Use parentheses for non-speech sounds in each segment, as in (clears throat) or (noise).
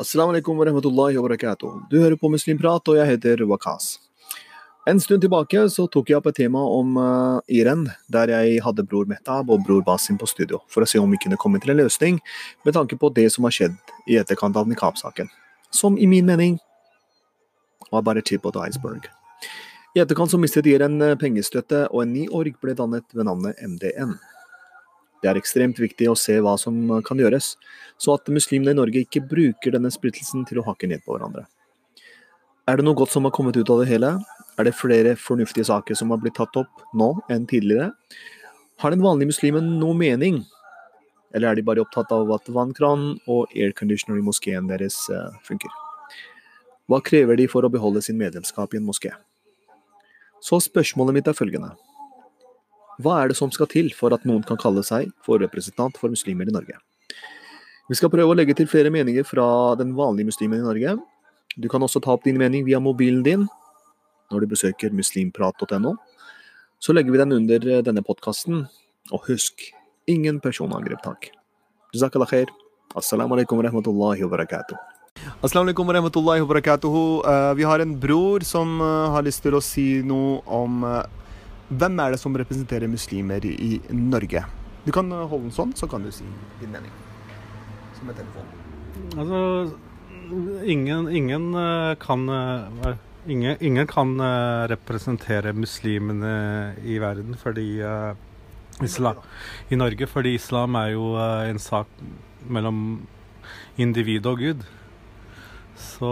Assalamu alaikum wa rahmatullahi wa barakatuh. Du hører på Muslimprat, og jeg heter Wakas. En stund tilbake så tok jeg opp et tema om uh, Iran, der jeg hadde bror Mehtab og bror Basim på studio, for å se om vi kunne komme til en løsning med tanke på det som har skjedd i etterkant av nikab-saken. Som i min mening var bare tip of the iceberg. I etterkant så mistet Iran eh, pengestøtte, og en ny org ble dannet ved navnet MDN. Det er ekstremt viktig å se hva som kan gjøres, så at muslimene i Norge ikke bruker denne splittelsen til å hakke ned på hverandre. Er det noe godt som har kommet ut av det hele? Er det flere fornuftige saker som har blitt tatt opp nå enn tidligere? Har den vanlige muslimen noe mening? Eller er de bare opptatt av at vannkran og airconditioner i moskeen deres uh, funker? Hva krever de for å beholde sin medlemskap i en moské? Så spørsmålet mitt er følgende. Hva er det som skal til for at noen kan kalle seg for representant for muslimer i Norge? Vi skal prøve å legge til flere meninger fra den vanlige muslimen i Norge. Du kan også ta opp din mening via mobilen din når du besøker muslimprat.no. Så legger vi den under denne podkasten. Og husk, ingen personangrep, takk. Jazakallah khair. Assalamu alaikum wa rahmatullahi wa barakatuh. Assalamu alaikum wa rahmatullahi wa barakatuh. Uh, vi har en bror som uh, har lyst til å si noe om hvem er det som representerer muslimer i Norge? Du kan holde den sånn, så kan du si din mening. Som en telefon. Altså, ingen, ingen kan ingen, ingen, kan representere muslimene i verden fordi islam, I Norge, fordi islam er jo en sak mellom individ og Gud. Så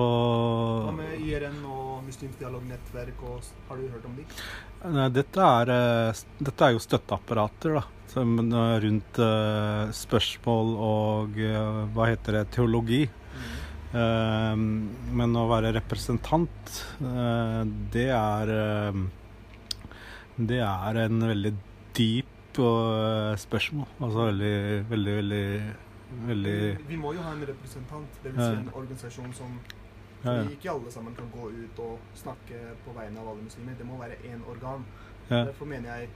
Hva med IRN og Muslimsk dialognettverk, og har du hørt om dem? Dette er, eh, dette er jo støtteapparater da, som, eh, rundt uh, spørsmål og uh, hva heter det, teologi. Mm. Uh, men å være representant, det er Det er en veldig dyp spørsmål. Altså veldig, veldig, veldig veldig Vi må jo ha en representant, dvs. Si en organisasjon som ja, ja. Ikke alle sammen kan gå ut og snakke på vegne av alle muslimer. Det må være én organ. Ja. Derfor mener jeg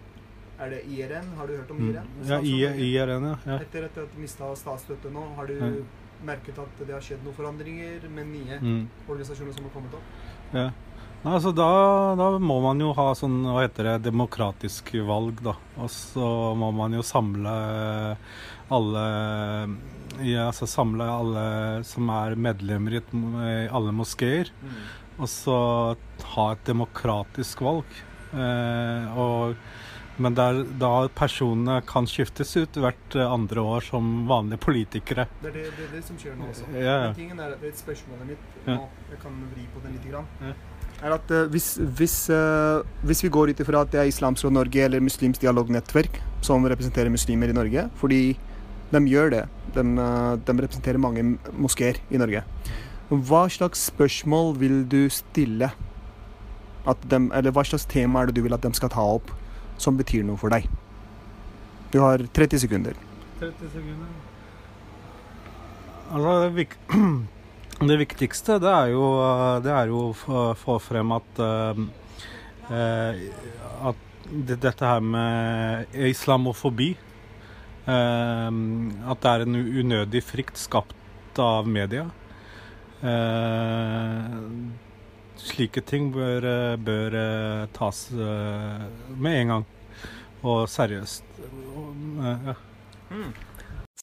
Er det IRN? Har du hørt om IRN? Mm. Ja, IRN, ja. Etter at du mista statsstøtte nå, har du merket at det har skjedd noen forandringer med nye mm. organisasjoner som har kommet opp? Ja. Altså, da, da, må man jo ha sånn, hva heter det, demokratisk valg, da. Og så må man jo samle alle ja, altså samle alle som er medlemmer i, alle moskeer. Mm. Og så ha et demokratisk valg. Eh, og, men der, da personene kan skiftes ut hvert andre år som vanlige politikere. Det er det, det, er det som skjer nå også. Ja, Men tingen er, det er spørsmålet mitt nå, jeg kan vri på det litt, grann, ja. Er at uh, hvis, hvis, uh, hvis, vi går ut ifra at det er Islamsk Råd Norge eller Muslimsk dialognettverk som representerer muslimer i Norge, fordi de gjør det. De, eh, de representerer mange moskeer i Norge. Hva slags spørsmål vil du stille? De, eller hva slags tema er det du vil at de skal ta opp som betyr noe for deg? Du har 30 sekunder. 30 sekunder. Altså, det, (clears throat) det viktigste det er jo, det er å få frem at, uh, at dette her med islamofobi Uh, at det er en unødig frykt skapt av media. Uh, slike ting bør, bør tas med en gang, og seriøst. ja. Mm.